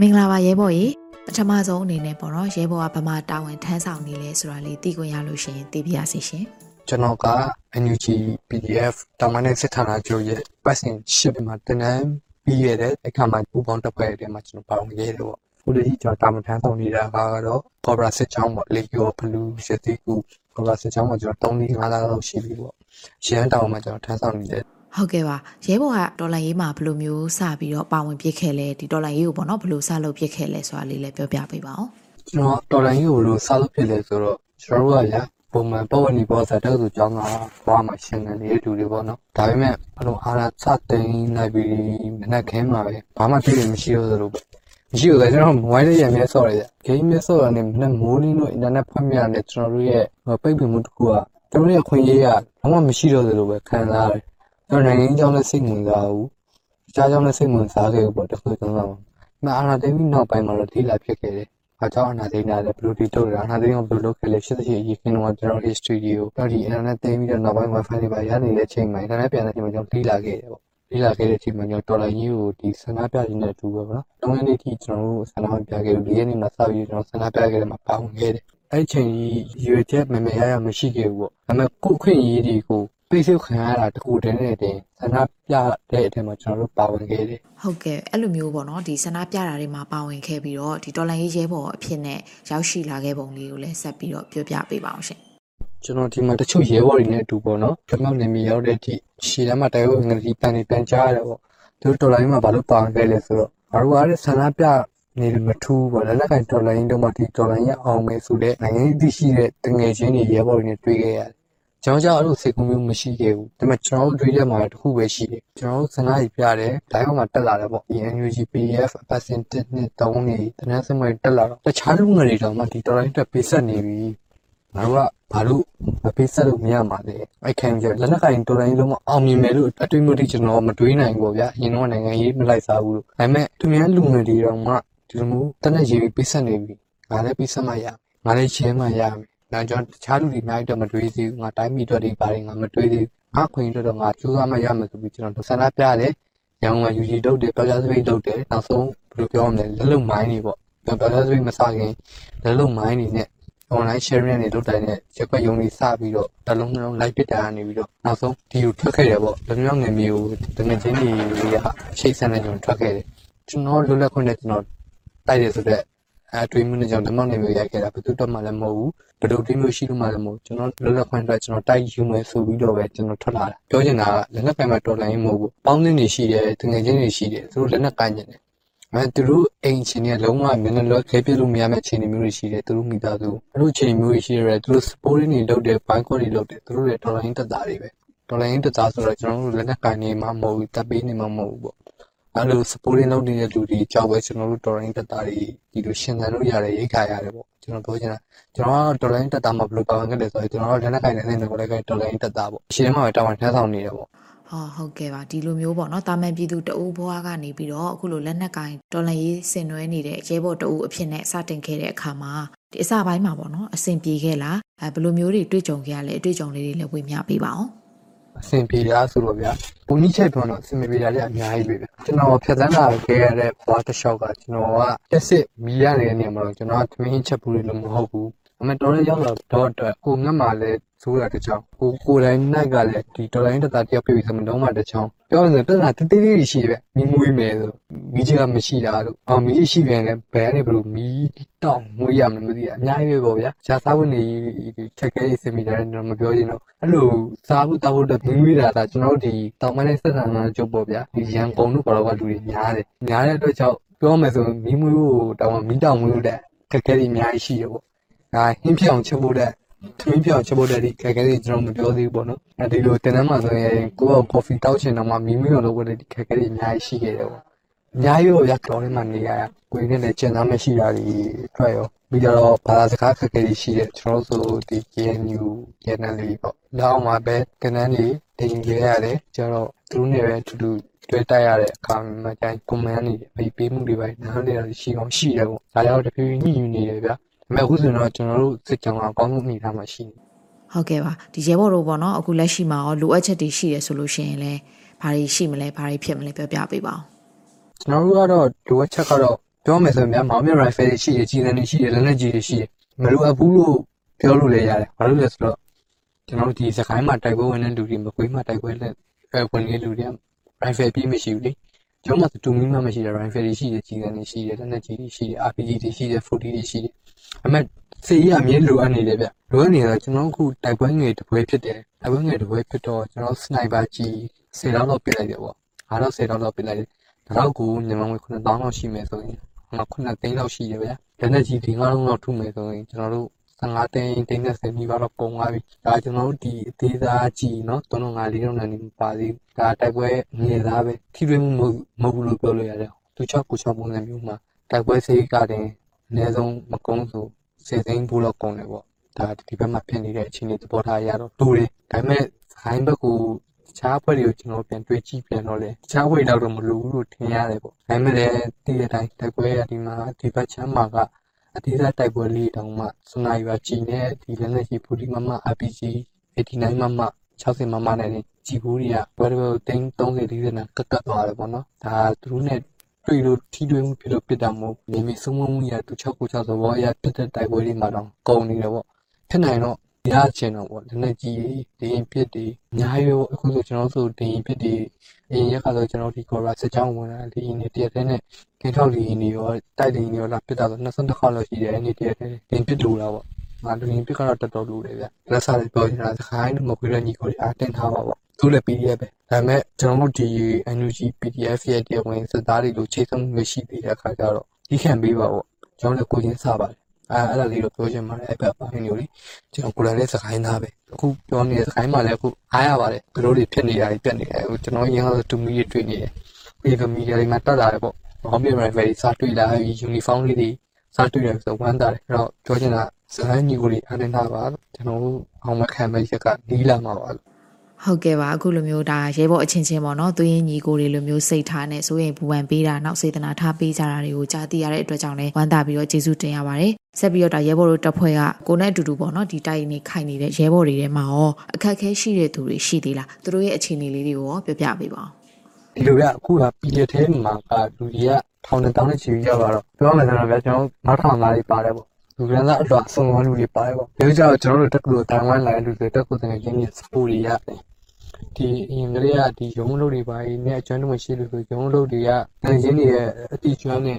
မင်္ဂလာပါရဲဘော်ကြီးပထမဆုံးအနေနဲ့ပေါ့နော်ရဲဘော်ကဗမာတာဝန်ထမ်းဆောင်နေလဲဆိုတာလေးသိခွင့်ရလို့ရှိရင်သိပြရစီရှင်ကျွန်တော်က NUG PDF တာမန်နဲ့စစ်ဌာနချုပ်ရဲ့ပတ်စင်ရှစ်မှာတင်နန်းပြီးရတဲ့အခါမှာပူပေါင်းတစ်ဖွဲ့ထဲမှာကျွန်တော်ပါဝင်ခဲ့တယ်ပေါ့ခုတည်းကျွန်တော်တာမန်ထမ်းဆောင်နေတာကတော့ Cobra စစ်ချောင်းပေါ့လေကျော်ဘလူးရှစ်တီကူ Cobra စစ်ချောင်းမှာကျွန်တော်3 5လလောက်ရှိပြီပေါ့ရှမ်းတောင်မှာကျွန်တော်ထမ်းဆောင်နေတယ် ဟုတ်ကဲ့ပါရဲဘော်ကဒေါ်လာရေးမှာဘယ်လိုမျိုးစပြီးတော့ပါဝင်ပြစ်ခဲ့လဲဒီဒေါ်လာရေးကိုပေါ့နော်ဘယ်လိုစလုပ်ပြစ်ခဲ့လဲဆိုတာလေးလည်းပြောပြပေးပါအောင်ကျွန်တော်တော်လိုင်းကြီးကိုလို့စားလို့ဖြစ်လဲဆိုတော့ကျွန်တော်တို့ကညာပုံမှန်ပေါ်ဝင်နေပေါ်စားတဲ့သူကြောင်းကဘွားမှာရှင်နေနေတဲ့လူတွေပေါ့နော်ဒါပေမဲ့ဘလို့အားရစတင်လိုက်ပြီးမနေ့ခင်းမှာပဲဘာမှပြည့်မရှိတော့သလိုပဲမရှိတော့ကျွန်တော်မိုဘိုင်းလေးရမြဲဆော့ရတယ်ဂိမ်းမြဲဆော့ရတယ်မနေ့မိုးလင်းလို့အင်တာနက်ဖတ်မြရတယ်ကျွန်တော်တို့ရဲ့ပိတ်ပင်မှုတစ်ခုကကျွန်တော်ရဲ့ခွင့်ရေးကဘာမှမရှိတော့သလိုပဲခံစားရတယ် ကျွန်တော်နိုင်ငံကြောင်းလည်းစိတ်ဝင်စားဘူးကြားကြောင်းလည်းစိတ်ဝင်စားခဲ့ဘူးပေါ့တစ်ခုသုံးတော့မအားရတဲ့ပြီးနောက်ပိုင်းမှာတော့ထိလာဖြစ်ခဲ့တယ်အကြောင်းအနာသိနေတာလည်းဘယ်လိုတီထုတ်တာအနာသိအောင်ဘယ်လိုလုပ်ခဲ့လဲ88ရေခင်းတော့ကျွန်တော် history ကိုတော့ဒီ internet သိပြီးတော့နောက်ပိုင်း wifi တွေပါရနေတဲ့အချိန်မှာ internet ပြန်တဲ့အချိန်မှာကျွန်တော်တီးလာခဲ့တယ်ပေါ့တီးလာခဲ့တဲ့အချိန်မှာကျွန်တော် dollar ကြီးကိုဒီဆန္ဒပြခြင်းနဲ့အတူပဲပေါ့နော်။တုံးရင်းလေးထိကျွန်တော်တို့ဆန္ဒပြခဲ့လို့ဒီရက်နေ့မှာစပြီးကျွန်တော်ဆန္ဒပြခဲ့တယ်မှာပါဝင်ခဲ့တယ်။အဲ့ဒီချိန်ကြီးရွေချက်မမေရရမရှိခဲ့ဘူးပေါ့။ဒါပေမဲ့ကိုယ်ခွင့်ရေးတွေကို ပိတ်ဆို့ခံရတာတခုတည်းနဲ့တင်ဆန္ဒပြတဲ့အချိန်မှာကျွန်တော်တို့ပါဝင်ခဲ့တယ်ဟုတ်ကဲ့အဲ့လိုမျိုးပေါ့နော်ဒီဆန္ဒပြတာတွေမှာပါဝင်ခဲ့ပြီးတော့ဒီဒေါ်လာရေးရဲဘော်အဖြစ်နဲ့ရောက်ရှိလာခဲ့ပုံလေးကိုလည်းဆက်ပြီးတော့ပြောပြပေးပါအောင်ရှင်ကျွန်တော်ဒီမှာတချို့ရဲဘော်တွေနဲ့အတူပေါ့နော်ကျွန်တော်နေမီရောက်တဲ့အထိရှည်တမ်းမှာတိုက်ဝငရီပန်နေပန်ကြားရတယ်ပေါ့သူတို့တော်လိုင်းမှာဘာလို့ပါဝင်ခဲ့လဲဆိုတော့ဘာလို့အားဆန္ဒပြနေတယ်မထူးပေါ့လက်လက်ကင်တော်လိုင်းတော့မှဒီတော်လိုင်းရအောင်မယ်ဆိုတဲ့နိုင်ငံရေးသိရှိတဲ့တငယ်ချင်းတွေရဲဘော်တွေနဲ့တွေ့ခဲ့ရတယ် ကျွန်တော်ကြောင့်အဲ့လိုစိတ်ကူးမျိုးမရှိခဲ့ဘူးဒါပေမဲ့ကျွန်တော်တို့တွေ့တဲ့မှာတစ်ခုပဲရှိတယ်ကျွန်တော်တို့ဆန္ဒကြီးပြတယ်ဒိုင်းအောင်မှာတက်လာတယ်ပေါ့ NUG PDF အပတ်စဉ်1နှစ်3နှစ်တနန်းစမိုင်တက်လာတော့တခြားလူငယ်တွေတော့မှဒီတော်လိုင်းတက်ပေးဆက်နေပြီငါတို့ကဘာလို့မပေးဆက်လို့မရမှာလဲအဲ့ခံကြလက်နက်ကင်တော်တိုင်းလုံးမအောင်မြင်မယ်လို့အတွေ့အကြုံကျွန်တော်မတွေးနိုင်ဘူးဗျာအရင်တော့နိုင်ငံရေးမလိုက်စားဘူးလို့ဒါပေမဲ့သူများလူငယ်တွေတော့မှဒီလိုမျိုးတနက်ရေးပြီးပေးဆက်နေပြီငါလည်းပေးဆက်မှရမယ်ငါလည်းချင်းမှရမယ် ဒါကြောင့်တခြားလူတွေအများကြီးတော့မတွေးသေးဘူးငါတိုင်းပြည်အတွက်တွေပါတယ်ငါမတွေးသေးဘူးငါခွင့်အတွက်တော့ငါကြိုးစားမှရမယ်ဆိုပြီးကျွန်တော်ဆန္ဒပြတယ်ရောင်းကယူကြီးတုတ်တယ်ပြောကြစပိတ်တုတ်တယ်နောက်ဆုံးဘယ်လိုပြောရမလဲလက်လုံမိုင်းတွေပေါ့ပြောကြစပိတ်မစခင်လက်လုံမိုင်းတွေနဲ့ online sharing တွေလုပ်တိုင်းနဲ့ရက်ွက်ယုံတွေစပြီးတော့တလုံးလုံး live ပစ်တာကနေပြီးတော့နောက်ဆုံးဒီကိုထွက်ခဲ့တယ်ပေါ့လူမျိုးငယ်မျိုးတငယ်ချင်းတွေကရှိတ်ဆန်တဲ့ကျွန်တော်ထွက်ခဲ့တယ်ကျွန်တော်လွတ်လပ်ခွင့်နဲ့ကျွန်တော်တိုက်တယ်ဆိုတော့ အဲတွေးမှုနဲ့ကျွန်တော်ဓမ္မနယ်မျိုးရိုက်ခဲ့တာဘယ်သူတော့မှလည်းမဟုတ်ဘူးဘယ်လိုတွေးမျိုးရှိလို့မှလည်းမဟုတ်ကျွန်တော်လွတ်လပ်ခွင့်အတွက်ကျွန်တော်တိုက်ယူမယ်ဆိုပြီးတော့ပဲကျွန်တော်ထွက်လာတာပြောချင်တာကလက်နက်ကင်မှာတော်လိုင်းမဟုတ်ဘူးပေါင်းသင်းတွေရှိတယ်တငယ်ချင်းတွေရှိတယ်သူတို့လက်နက်ကင်နေတယ်အဲသူတို့အိမ်ချင်းတွေကလုံးဝမျက်နှာလွှဲခဲပြလို့မရမယ့်အခြေအနေမျိုးတွေရှိတယ်သူတို့မိသားစုအဲ့လိုအခြေအနေမျိုးတွေရှိရတယ်သူတို့ sporting တွေလုပ်တယ်ဘိုင်းကော့တွေလုပ်တယ်သူတို့ရဲ့ dollar ရင်းတက်တာတွေပဲ dollar ရင်းတက်တာဆိုတော့ကျွန်တော်တို့လက်နက်ကိုင်နေမှာမဟုတ်ဘူးတပ်ပေးနေမှာမဟုတ်ဘူးပေါ့ အဲ့လို sporting လုပ်နေတဲ့လူတွေကြောက်ပဲကျွန်တော်တို့ dollar ရင်းတက်တာတွေဒီလိုရှင်းတယ်လို့ရတယ်ရိတ်ခါရတယ်ပေါ့ကျွန်တော်ပြောချင်တာကျွန်တော်က dollar ရင်းတက်တာမှာဘယ်လိုပါဝင်ခဲ့လဲဆိုတော့ကျွန်တော်တို့လက်နက်ကိုင်နေတဲ့နေကိုလည်း dollar ရင်းတက်တာပေါ့ရှင်းမှာပဲတာဝန်ထမ်းဆောင်နေတယ်ပေါ့ဟောဟုတ်ကဲ့ပါဒီလိုမျိုးပေါ့နော်တာမန်ပြည်သူတအူးဘွားကနေပြီးတော့အခုလိုလက်နက်ကင်ဒေါ်လာရေးဆင်နွှဲနေတဲ့ရဲဘော်တအူးအဖြစ်နဲ့စတင်ခဲ့တဲ့အခါမှာဒီအစပိုင်းမှာပေါ့နော်အဆင်ပြေခဲ့လားအဲဘယ်လိုမျိုးတွေတွေ့ကြုံခဲ့ရလဲအတွေ့အကြုံလေးတွေလည်းဝေမျှပေးပါအောင် အဆင်ပြေတာဆိုတော့ဗျာဘုံကြီးချက်ပြောတော့အဆင်မပြေတာလည်းအများကြီးပဲဗျာကျွန်တော်ဖြတ်သန်းလာခဲ့ရတဲ့ဘွားတစ်လျှောက်ကကျွန်တော်ကတက်စစ်မီးရနေတဲ့နေရာမှာတော့ကျွန်တော်ကသမင်းချက်ပူလို့မဟုတ်ဘူးအမေတော်လေးရောက်လာတော့အတွက်ကိုငတ်မှလည်းသိုးတာတစ်ချောင်းကိုကိုယ်တိုင်နိုင်ကလည်းဒီဒေါ်လာရင်းတက်တာတယောက်ပြပြီးဆိုမှတော့မှတစ်ချောင်း ပြောရရင်ပြဿနာတိတိလေးရှိတယ်ဗျမီးမွေးမယ်ဆိုမီးချကမရှိတာလို့အော်မီးရှိပြန်တယ်ဘယ်ကနေဘလို့မီးတောင်းမွေးရမလဲမသိဘူးအများကြီးပဲပေါ့ဗျာရှားစားဝင်နေချက်ခဲစင်မီတာလည်းတော့မပြောချင်တော့အဲ့လိုစားဖို့တောက်ဖို့တော့မီးမွေးတာဒါကျွန်တော်တို့ဒီတောင်ပိုင်းနဲ့ဆက်ဆံတာကြုတ်ပေါ့ဗျာဒီရန်ကုန်တို့ဘာလို့ကလူတွေများတယ်များတဲ့အတွက်ကြောင့်ပြောမယ်ဆိုမီးမွေးဖို့တောင်မီးတောင်မွေးလို့တဲ့ခက်ခဲတွေအများကြီးရှိတယ်ပေါ့ဒါဟင်းပြောင်ချက်ဖို့တဲ့ သမင်းပြောင်ချက်ဖို့တဲ့ဒီခက်ခဲတွေကျွန်တော်မပြောသေးဘူးပေါ့နော်အဲဒီလိုတင်တန်းမှာဆိုရင်ကိုယ့်ကော်ဖီတောက်ချင်တော့မှမီးမီရောလို့တဲ့ဒီခက်ခဲတွေအများကြီးရှိခဲ့တယ်ပေါ့အများကြီးရောရတော်ထဲမှာနေရကိုယ်နဲ့လည်းကျန်သားမရှိတာတွေထွက်ရောပြီးတော့ဘာသာစကားခက်ခဲတွေရှိတယ်ကျွန်တော်တို့ဆိုဒီ KNU KNL လေးပေါ့နောက်မှာပဲကနန်းတွေတင်ကြရတယ်ကျတော့သူတို့နဲ့ပဲတူတူတွေ့တိုက်ရတဲ့အခါမှာကျရင်ကွန်မန့်တွေပေးပေးမှုတွေပဲနားလည်ရရှိအောင်ရှိတယ်ပေါ့ဒါကြောင့်တဖြည်းဖြည်းညှိယူနေတယ်ဗျာဒါပေ မဲ့အခုဆိုတော့ကျွန်တော်တို့စစ်ကြောင်ကအကောင်းဆုံးအနေထားမှာရှိနေဟုတ်ကဲ့ပါဒီရဲဘော်တို့ပေါ့နော်အခုလက်ရှိမှာရောလိုအပ်ချက်တွေရှိရဆိုလို့ရှိရင်လည်းဘာတွေရှိမလဲဘာတွေဖြစ်မလဲပြောပြပေးပါအောင်ကျွန်တော်တို့ကတော့လိုအပ်ချက်ကတော့ပြောမယ်ဆိုရင်များမောင်မြ rifle တွေရှိတယ်ကြီးစံတွေရှိတယ်လက်နက်ကြီးတွေရှိတယ်မလိုအပ်ဘူးလို့ပြောလို့လည်းရတယ်ဘာလို့လဲဆိုတော့ကျွန်တော်တို့ဒီစကိုင်းမှာတိုက်ပွဲဝင်တဲ့လူတွေမကွေးမှာတိုက်ပွဲလက်အဲဝင်နေတဲ့လူတွေက rifle ပြည့်မရှိဘူးလေ ကျွန်တော်မှတူမီမှမရှိတဲ့ rifle တွေရှိတယ်ကြီးစံတွေရှိတယ်လက်နက်ကြီးတွေရှိတယ် RPG တွေရှိတယ် 40တွေရှိတယ်အမေစီရအမြဲလိုအပ်နေတယ်ဗျလိုအပ်နေတော့ကျွန်တော်အခုတိုက်ပွဲငယ်တစ်ပွဲဖြစ်တယ်တိုက်ပွဲငယ်တစ်ပွဲဖြစ်တော့ကျွန်တော်စနိုက်ပါကြီး10လောက်တော့ပြစ်လိုက်တယ်ပေါ့အားတော့10လောက်တော့ပြစ်လိုက်တယ်ဒါတော့ကိုမြန်မာငွေ9000လောက်ရှိမယ်ဆိုရင်ငါ9သိန်းလောက်ရှိတယ်ဗျလက်နက်ကြီးဒီငါးလုံးလောက်ထုမယ်ဆိုရင်ကျွန်တော်တို့ 15သိန်းသိန်း30မိပါတော့ပုံသွားပြီဒါကျွန်တော်တို့ဒီအသေးစားကြည့်နော်3.5 4.5နေပါသေးဒါတိုက်ပွဲငယ်သားပဲထိတွေ့မှုမဟုတ်ဘူးလို့ပြောလို့ရတယ်သူ6ကို6ပုံစံမျိုးမှာတိုက်ပွဲစိတ်ကတင်အနည်းဆုံးမကုန်းဆို10သိန်းဘူးလောက်ကုန်တယ်ပေါ့ဒါဒီဘက်မှာဖြစ်နေတဲ့အခြေအနေသဘောထားရတော့တူတယ်ဒါပေမဲ့ခိုင်းဘက်ကိုတခြားဘက်တွေကိုကျွန်တော်ပြန်တွေးကြည့်ပြန်တော့လေတခြားဘက်တော့မလိုဘူးလို့ထင်ရတယ်ပေါ့ဒါပေမဲ့တည်တဲ့အတိုင်းတိုက်ပွဲရဒီမှာဒီဘက်ချမ်းမှာက အသေးစားတိုက်ပွဲလေးတောင်မှစနိုက်ပါကြည်နဲ့ဒီလက်နက်ကြီးပူဒီမမ RPG 89မမ60မမနဲ့ကြည်ဘူးတွေကဘယ်လိုတင်း30 40နဲ့ကတ်ကတ်သွားတယ်ပေါ့နော်ဒါသူတို့နဲ့တွေ့လို့ထိတွေ့မှုဖြစ်လို့ပြစ်တာမဟုတ်နေမီစုံမမှုရတူ6ကို6သဘောအရပြစ်တဲ့တိုက်ပွဲတွေမှာတော့ကုန်နေတယ်ပေါ့ဖြစ်နိုင်တော့ ရချင်တော့ပေါ့လက်နက်ကြီးတွေဒင်းပြစ်တွေအများကြီးပေါ့အခုဆိုကျွန်တော်ဆိုဒင်းပြစ်တွေအရင်ရက်ခါဆိုကျွန်တော်ဒီကော်ရာစစ်ကြောင်းဝင်လာဒီနေတရက်တည်းနဲ့ကင်းထောက်လီနေရောတိုက်လီနေရောလာပြစ်တာဆို22ခါလောက်ရှိတယ်အဲ့ဒီတရက်တည်းဒင်းပြစ်လို့လာပေါ့ငါဒင်းပြစ်ကတော့တော်တော်လို့လေဗျလက်စားလေးပြောနေတာစခိုင်းမခွေးတဲ့ညီကိုတွေအတင်းထားပါပေါ့သူလည်း PDF ပဲဒါပေမဲ့ကျွန်တော်တို့ဒီ NUG PDF ရဲ့တရားဝင်စသားတွေလို့ချိန်ဆမှုမရှိသေးတဲ့အခါကျတော့ဒီခံပေးပါပေါ့ကျွန်တော်လည်းကိုချင်းစားပါတယ် အဲအဲ့ဒါလေးတော့ပြောချင်ပါတယ်အဲ့ဘက်ပိုင်းမျိုးလေးကျွန်တော်ကိုယ်တိုင်လည်းစကိုင်းသားပဲအခုပြောနေတဲ့စကိုင်းမှာလည်းအခုအားရပါတယ်ဘလို့တွေဖြစ်နေတာတွေပြက်နေတယ်အခုကျွန်တော်ရင်းကတော့တူမီတွေတွေ့နေတယ်ပြီးတော့မီဒီယာတွေမှာတက်လာတယ်ပေါ့ဘောင်းမြေရိုင်ဖယ်တွေစားတွေ့လာပြီးယူနီဖောင်းလေးတွေစားတွေ့တယ်ဆိုဝမ်းသာတယ်အဲ့တော့ပြောချင်တာစကိုင်းညီကိုတွေအားနေတာပါကျွန်တော်တို့အောင်မခံမဲ့ရက်ကနီးလာမှာပါ ဟုတ်ကဲ့ပါအခုလိုမျိုးဒါရဲဘော်အချင်းချင်းပေါ့နော်သူရင်ညီကိုတွေလိုမျိုးစိတ်ထားနဲ့ဆိုရင်ဘူပန်ပေးတာနောက်စေတနာထားပေးကြတာတွေကိုကြားသိရတဲ့အတွက်ကြောင့်လည်းဝမ်းသာပြီးတော့ကျေးဇူးတင်ရပါတယ်ဆက်ပြီးတော့ဒါရဲဘော်တို့တပ်ဖွဲ့ကကိုနဲ့အတူတူပေါ့နော်ဒီတိုက်နေခိုင်နေတဲ့ရဲဘော်တွေထဲမှာရောအခက်အခဲရှိတဲ့သူတွေရှိသေးလားသူတို့ရဲ့အခြေအနေလေးတွေကိုရောပြောပြပေးပါဦးဒီလိုရအခုကပီလက်ထဲမှာကလူကြီးကထောင်နဲ့တောင်းနဲ့ချီပြီးရောက်လာတော့ပြောမယ်ဆိုတော့ဗျာကျွန်တော်နောက်ထောင်သားလေးပါတယ်ပေါ့လူကန်းစားအတော့အစုံဝန်းလူတွေပါတယ်ပေါ့ဒီကြောင့်ကျွန်တော်တို့တက်ကူတိုင်ဝမ်လာတဲ့လူတွေတက်ကူတဲ့ရင်းရစပူတွေရတယ် ဒီအင်္ဂလိပ်ကဒီရုံးလုပ်တွေပါနဲ့အကျွမ်းတုံးရှိလို့ဆိုရုံးလုပ်တွေကတန်ရင်းတွေရဲ့အတိကျွမ်းနဲ့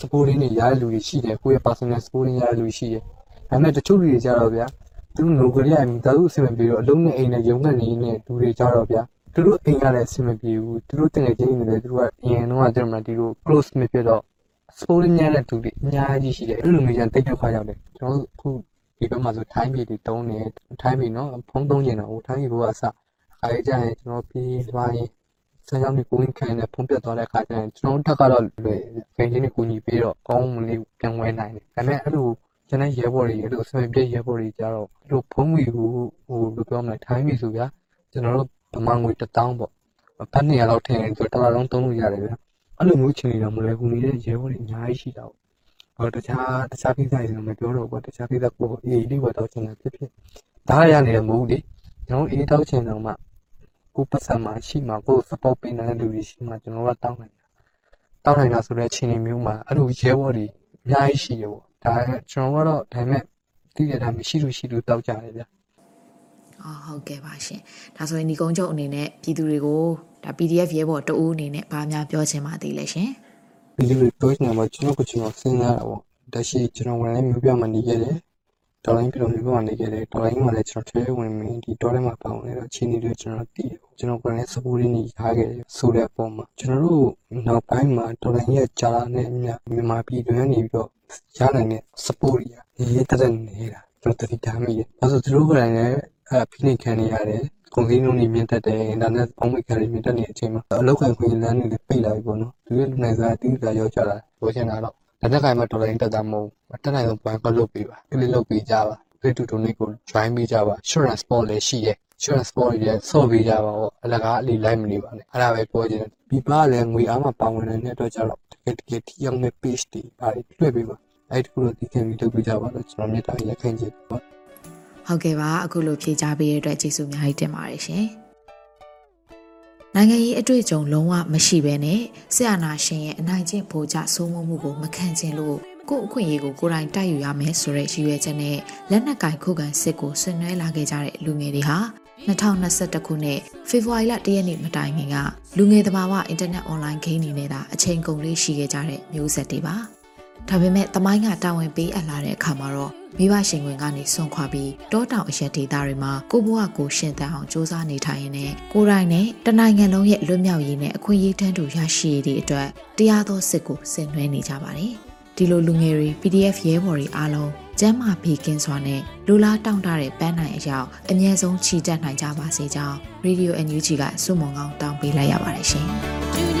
စပူရင်းတွေရတဲ့လူတွေရှိတယ်ကိုယ့်ရဲ့ personal စပူရင်းရတဲ့လူရှိတယ်ဒါပေမဲ့တချို့လူတွေကြတော့ဗျာသူတို့နိုကရီးယားမိသားစုအဆင်မပြေတော့အလုံးနဲ့အိမ်နဲ့ရုံးနဲ့နေနဲ့လူတွေကြတော့ဗျာသူတို့အိမ်ကလည်းအဆင်မပြေဘူးသူတို့တကယ်ချင်းနေတယ်သူတို့ကအရင်တော့ကျွန်တော်们ဒီလို close မဖြစ်တော့ sport ညံ့တဲ့သူတွေအများကြီးရှိတယ်အဲ့လိုမျိုး jan တိတ်တက်ခါရောက်တယ်ကျွန်တော်တို့အခုဒီဘက်မှာဆိုထိုင်းပြည်တွေတုံးနေထိုင်းပြည်နော်ဖုံးသုံးကျင်တော့ထိုင်းပြည်ဘုရားအစအ ခါကြီးကျရင်ကျွန်တော်ပြေးသွားရင်ဆန်းကြောင်းတွေကိုဝင်ခံနဲ့ဖုံးပြတ်သွားတဲ့အခါကျရင်ကျွန်တော်တက်ကတော့လွယ်ဖိန်ချင်းတွေကိုညီပြီးတော့ကောင်းမလေးပြန်ဝဲနိုင်တယ်ဒါပေမဲ့အဲ့လိုကျွန်တော်ရဲဘော်တွေအဲ့လိုအစမပြည့်ရဲဘော်တွေကြတော့အဲ့လိုဖုံးမီဟိုဟိုဘယ်ပြောမလဲထိုင်းပြည်ဆိုဗျာကျွန်တော်တို့ဗမာငွေ1000ပေါ့ဘတ်နေရတော့ထည့်ရင်ဆိုတော့တစ်လားလုံးသုံးလို့ရတယ်ဗျာအဲ့လိုမျိုးချင်နေတော့မလဲဘူးနေတဲ့ရဲဘော်တွေအများကြီးရှိတာပေါ့ဟောတခြားတခြားကိစ္စတွေတော့မပြောတော့ဘူးတခြားကိစ္စကိုအေးလေးပေါ်တော့ချင်တာဖြစ်ဖြစ်ဒါရနေတယ်မဟုတ်လေ ကျွန်တော်အေးတောက်ချင်တော့မှကိုပတ်စံမှာရှိမှာကို support ပေးနေတဲ့လူတွေရှိမှာကျွန်တော်ကတောင်းနိုင်တာတောင်းနိုင်တာဆိုတဲ့အချိန်မျိုးမှာအဲ့လိုရဲဘော်တွေအများကြီးရှိတယ်ပေါ့ဒါကျွန်တော်ကတော့ဒါပေမဲ့သိရတာမရှိလို့ရှိလို့တောက်ကြတယ်ဗျာအော်ဟုတ်ကဲ့ပါရှင်ဒါဆိုရင်ဒီကုန်းချုပ်အနေနဲ့ပြည်သူတွေကိုဒါ PDF ရဲဘော်တအူးအနေနဲ့ဗာများပြောချင်ပါသေးလဲရှင်ဒီလိုပြောချင်တာပေါ့ကျွန်တော်ကကျွန်တော်စဉ်းစားတာပေါ့တရှိကျွန်တော်ဝင်လည်းမျိုးပြမနေခဲ့တယ် ဒေါ်လိုင်းပြည်တော်မျိုးပြမနေခဲ့တယ်ဒေါ်လိုင်းမှာလည်းကျွန်တော်ထဲဝင်မင်းဒီဒေါ်လိုင်းမှာပေါင်းနေတော့ချင်းနေတွေကျွန်တော်တည်တယ်ကျွန်တော်ကလည်း support နေထားခဲ့တယ်ဆိုတဲ့အပေါ်မှာကျွန်တော်တို့နောက်ပိုင်းမှာဒေါ်လိုင်းရဲ့ဂျာလာနဲ့အမြမြန်မာပြည်တွင်းနေပြီးတော့ရနိုင်တဲ့ support ကြီးရေးတဲ့နေတာကျွန်တော်တတိထားမိတယ်အဲဆိုသူတို့ကလည်းအဲဖိနေခံနေရတယ်ကုန်စည်နှုန်းတွေမြင့်တက်တယ်အင်တာနက်ပေါင်းမိခံတွေမြင့်တက်နေတဲ့အချိန်မှာအလောက်ကန်ခွင့်လမ်းတွေလည်းပိတ်လာပြီပေါ့နော်သူရဲ့လူနိုင်စားအတိအကျရောက်ကြတာပြောချင်တာတော့ လက်နက်ကိုင်မှာဒေါ်လာရင်းတက်တာမဟုတ်ဘူးတက်နိုင်ဆုံး point ကလုပ်ပေးပါကလစ်လုပ်ပေးကြပါ play to donate ကို join ပေးကြပါ insurance sport လည်းရှိရဲ့ insurance sport တွေလည်းဆော့ပေးကြပါပေါ့အလကားအလီလိုက်မနေပါနဲ့အဲ့ဒါပဲပြောချင်တယ်ပြပလည်းငွေအားမပါဝင်တဲ့အတွက်ကြောင့်တကယ်တကယ်ထိရောက်တဲ့ page တွေပါလွှဲပေးပါအဲ့ဒီကုလို့ဒီကံပြီးလုပ်ပေးကြပါလို့ကျွန်တော်မြတ်တာရက်ခိုင်းချင်ပါဟုတ်ကဲ့ပါအခုလိုဖြေကြားပေးတဲ့အတွက်ကျေးဇူးအများကြီးတင်ပါတယ်ရှင် နိုင်ငံရေးအတွေ့အကြုံလုံးဝမရှိဘဲနဲ့ဆရာနာရှင်ရဲ့အနိုင်ကျင့်ဗိုလ်ချစိုးမိုးမှုကိုမခံချင်လို့ကို့အခွင့်အရေးကိုကိုယ်တိုင်တိုက်ယူရမယ်ဆိုတဲ့ရည်ရွယ်ချက်နဲ့လက်နက်ကင်ခုခံစစ်ကိုဆင်နွှဲလာခဲ့ကြတဲ့လူငယ်တွေဟာ2021ခုနှစ်ဖေဖော်ဝါရီလ1ရက်နေ့မတိုင်ခင်ကလူငယ်သဘာဝအင်တာနက်အွန်လိုင်းဂိမ်းတွေနဲ့သာအချိန်ကုန်လေးရှိခဲ့ကြတဲ့မျိုးဆက်တွေပါ ဒါပေမဲ့တမိုင်းကတာဝန်ပေးအပ်လာတဲ့အခါမှာတော့မိဘရှင်ဝင်ကနေဆွန့်ခွာပြီးတောတောင်အရက်ဒေသတွေမှာကိုဘွားကိုရှင်သန်အောင်စ조사နေထိုင်ရင်းနဲ့ကိုယ်တိုင်နဲ့တနိုင်ငံလုံးရဲ့လွတ်မြောက်ရေးနဲ့အခွင့်အရေးတန်းတူရရှိရေးတွေအတွက်တရားသောစစ်ကိုဆင်နွှဲနေကြပါတယ်။ဒီလိုလူငယ်တွေ PDF ရဲဘော်တွေအားလုံးကျမ်းမာပြီးကင်းစွာနဲ့လူလားတောင့်တတဲ့ပန်းနိုင်အရောက်အမြဲဆုံးချီတက်နိုင်ကြပါစေကြောင်း Radio NUG ကစုမုံကောင်းတောင်းပေးလိုက်ရပါတယ်ရှင်။